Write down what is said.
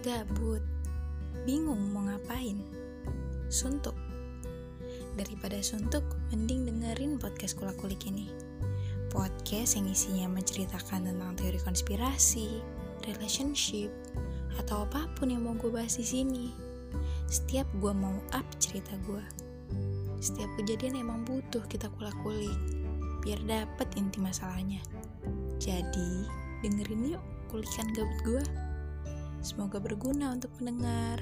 Gabut, bingung mau ngapain, suntuk. Daripada suntuk, mending dengerin podcast kulak-kulik ini. Podcast yang isinya menceritakan tentang teori konspirasi, relationship, atau apa pun yang mau gue bahas di sini. Setiap gue mau up cerita gue. Setiap kejadian emang butuh kita kulak-kulik, biar dapet inti masalahnya. Jadi, dengerin yuk kulikan gabut gue. Semoga berguna untuk pendengar.